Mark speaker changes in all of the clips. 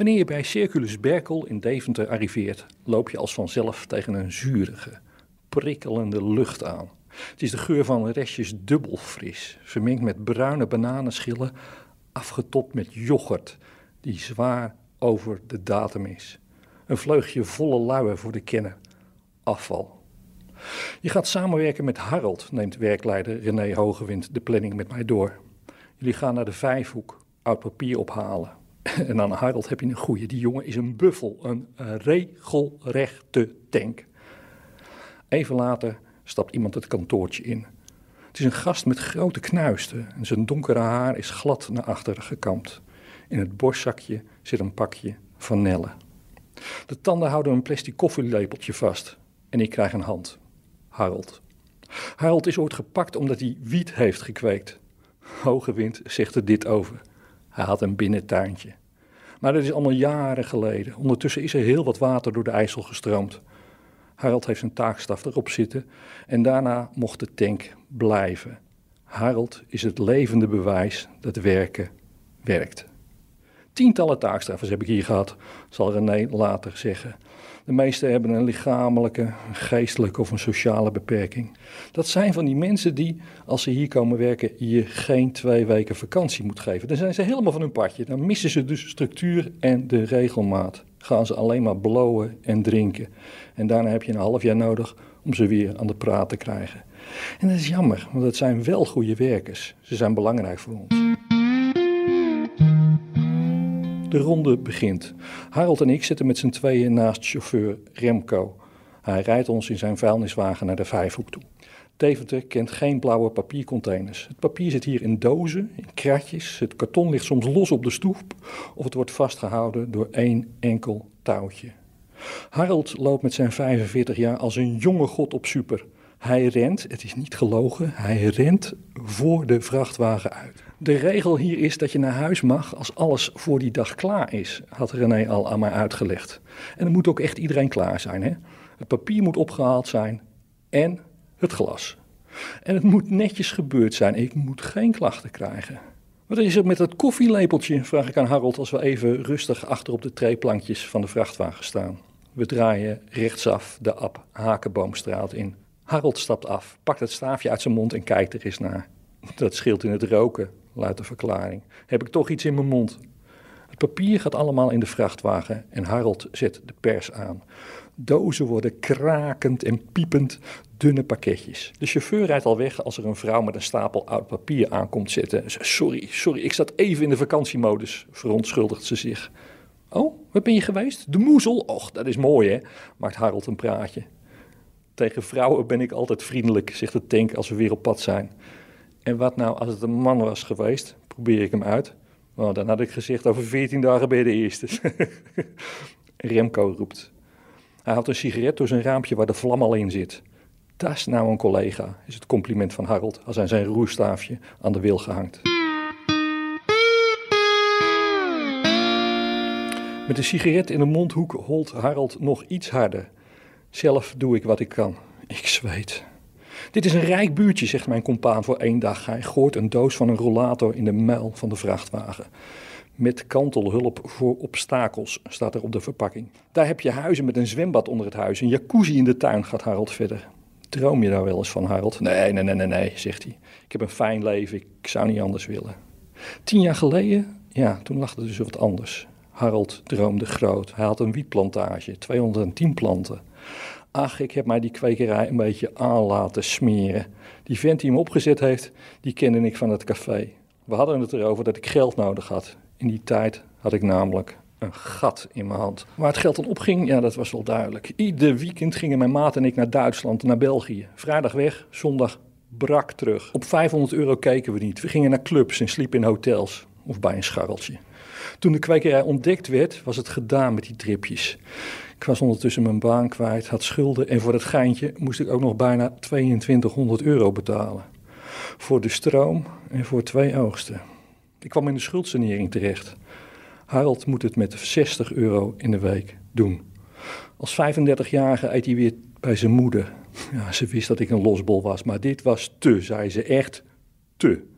Speaker 1: Wanneer je bij Circulus Berkel in Deventer arriveert, loop je als vanzelf tegen een zurige, prikkelende lucht aan. Het is de geur van restjes dubbelfris, vermengd met bruine bananenschillen, afgetopt met yoghurt, die zwaar over de datum is. Een vleugje volle luien voor de kenner. Afval. Je gaat samenwerken met Harold, neemt werkleider René Hogewind de planning met mij door. Jullie gaan naar de Vijfhoek, oud papier ophalen. En aan Harold heb je een goeie. Die jongen is een buffel, een regelrechte tank. Even later stapt iemand het kantoortje in. Het is een gast met grote knuisten en zijn donkere haar is glad naar achteren gekamd. In het borstzakje zit een pakje vanille. De tanden houden een plastic koffielepeltje vast en ik krijg een hand. Harold. Harold is ooit gepakt omdat hij wiet heeft gekweekt. Hoge wind zegt er dit over. Hij had een binnentuintje. Maar dat is allemaal jaren geleden. Ondertussen is er heel wat water door de IJssel gestroomd. Harold heeft zijn taakstaf erop zitten en daarna mocht de tank blijven. Harold is het levende bewijs dat werken werkt. Tientallen taakstraffers heb ik hier gehad, zal René later zeggen. De meeste hebben een lichamelijke, geestelijke of een sociale beperking. Dat zijn van die mensen die, als ze hier komen werken, je geen twee weken vakantie moet geven. Dan zijn ze helemaal van hun padje. Dan missen ze dus structuur en de regelmaat. Gaan ze alleen maar blowen en drinken. En daarna heb je een half jaar nodig om ze weer aan de praat te krijgen. En dat is jammer, want het zijn wel goede werkers. Ze zijn belangrijk voor ons. De ronde begint. Harold en ik zitten met z'n tweeën naast chauffeur Remco. Hij rijdt ons in zijn vuilniswagen naar de Vijfhoek toe. Deventer kent geen blauwe papiercontainers. Het papier zit hier in dozen, in kratjes. Het karton ligt soms los op de stoep of het wordt vastgehouden door één enkel touwtje. Harold loopt met zijn 45 jaar als een jonge god op super. Hij rent, het is niet gelogen, hij rent voor de vrachtwagen uit. De regel hier is dat je naar huis mag als alles voor die dag klaar is, had René al aan mij uitgelegd. En er moet ook echt iedereen klaar zijn. Hè? Het papier moet opgehaald zijn en het glas. En het moet netjes gebeurd zijn. Ik moet geen klachten krijgen. Wat is er met dat koffielepeltje? Vraag ik aan Harold als we even rustig achter op de treeplankjes van de vrachtwagen staan. We draaien rechtsaf de Ab Hakenboomstraat in. Harold stapt af, pakt het staafje uit zijn mond en kijkt er eens naar. Dat scheelt in het roken, luidt de verklaring. Heb ik toch iets in mijn mond? Het papier gaat allemaal in de vrachtwagen en Harold zet de pers aan. Dozen worden krakend en piepend dunne pakketjes. De chauffeur rijdt al weg als er een vrouw met een stapel oud papier aankomt zitten. Sorry, sorry, ik zat even in de vakantiemodus, verontschuldigt ze zich. Oh, waar ben je geweest? De moezel? Och, dat is mooi hè, maakt Harold een praatje. Tegen vrouwen ben ik altijd vriendelijk, zegt de tank als we weer op pad zijn. En wat nou als het een man was geweest? Probeer ik hem uit. Nou, dan had ik gezegd, over 14 dagen ben je de eerste. Remco roept. Hij haalt een sigaret door zijn raampje waar de vlam al in zit. Dat is nou een collega, is het compliment van Harold als hij zijn roerstaafje aan de wil gehangt. Met een sigaret in de mondhoek holt Harold nog iets harder. Zelf doe ik wat ik kan. Ik zweet. Dit is een rijk buurtje, zegt mijn compaan voor één dag. Hij gooit een doos van een rollator in de muil van de vrachtwagen. Met kantelhulp voor obstakels staat er op de verpakking. Daar heb je huizen met een zwembad onder het huis, een jacuzzi in de tuin, gaat Harold verder. Droom je daar wel eens van, Harold? Nee, nee, nee, nee, nee, zegt hij. Ik heb een fijn leven, ik zou niet anders willen. Tien jaar geleden, ja, toen lag het dus wat anders. Harold droomde groot. Hij had een wietplantage, 210 planten. Ach, ik heb mij die kwekerij een beetje aan laten smeren. Die vent die hem opgezet heeft, die kende ik van het café. We hadden het erover dat ik geld nodig had. In die tijd had ik namelijk een gat in mijn hand. Waar het geld dan opging, ja, dat was wel duidelijk. Ieder weekend gingen mijn maat en ik naar Duitsland, naar België. Vrijdag weg, zondag brak terug. Op 500 euro keken we niet. We gingen naar clubs en sliepen in hotels of bij een scharreltje. Toen de kwekerij ontdekt werd, was het gedaan met die tripjes. Ik was ondertussen mijn baan kwijt, had schulden en voor dat geintje moest ik ook nog bijna 2200 euro betalen. Voor de stroom en voor twee oogsten. Ik kwam in de schuldsanering terecht. Harold moet het met 60 euro in de week doen. Als 35-jarige eet hij weer bij zijn moeder. Ja, ze wist dat ik een losbol was, maar dit was te, zei ze, echt te.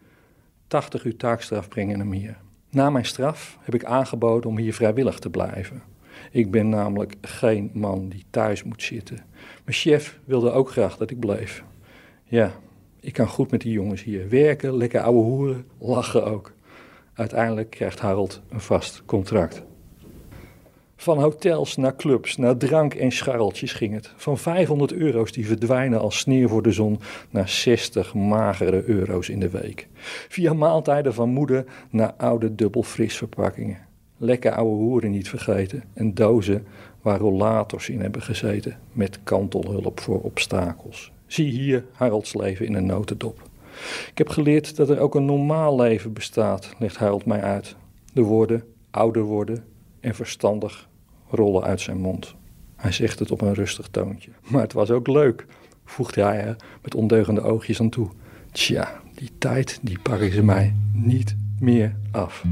Speaker 1: 80 uur taakstraf brengen hem hier. Na mijn straf heb ik aangeboden om hier vrijwillig te blijven. Ik ben namelijk geen man die thuis moet zitten. Mijn chef wilde ook graag dat ik bleef. Ja, ik kan goed met die jongens hier werken, lekker ouwe hoeren, lachen ook. Uiteindelijk krijgt Harold een vast contract. Van hotels naar clubs, naar drank en scharreltjes ging het. Van 500 euro's die verdwijnen als sneeuw voor de zon naar 60 magere euro's in de week. Via maaltijden van moeder naar oude dubbelfrisverpakkingen. Lekker oude hoeren niet vergeten en dozen waar rollators in hebben gezeten met kantelhulp voor obstakels. Zie hier Harolds leven in een notendop. Ik heb geleerd dat er ook een normaal leven bestaat, legt Harold mij uit. De woorden ouder worden en verstandig rollen uit zijn mond. Hij zegt het op een rustig toontje. Maar het was ook leuk, voegde hij er met ondeugende oogjes aan toe. Tja, die tijd, die pakken ze mij niet meer af.